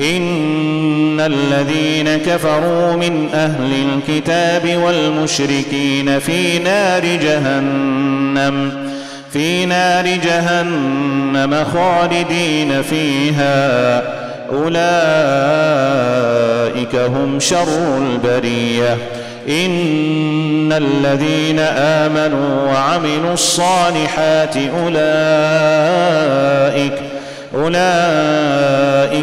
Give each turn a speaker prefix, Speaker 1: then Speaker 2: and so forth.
Speaker 1: إن الذين كفروا من أهل الكتاب والمشركين في نار جهنم في نار جهنم خالدين فيها. أولئك هم شر البرية. إن الذين آمنوا وعملوا الصالحات أولئك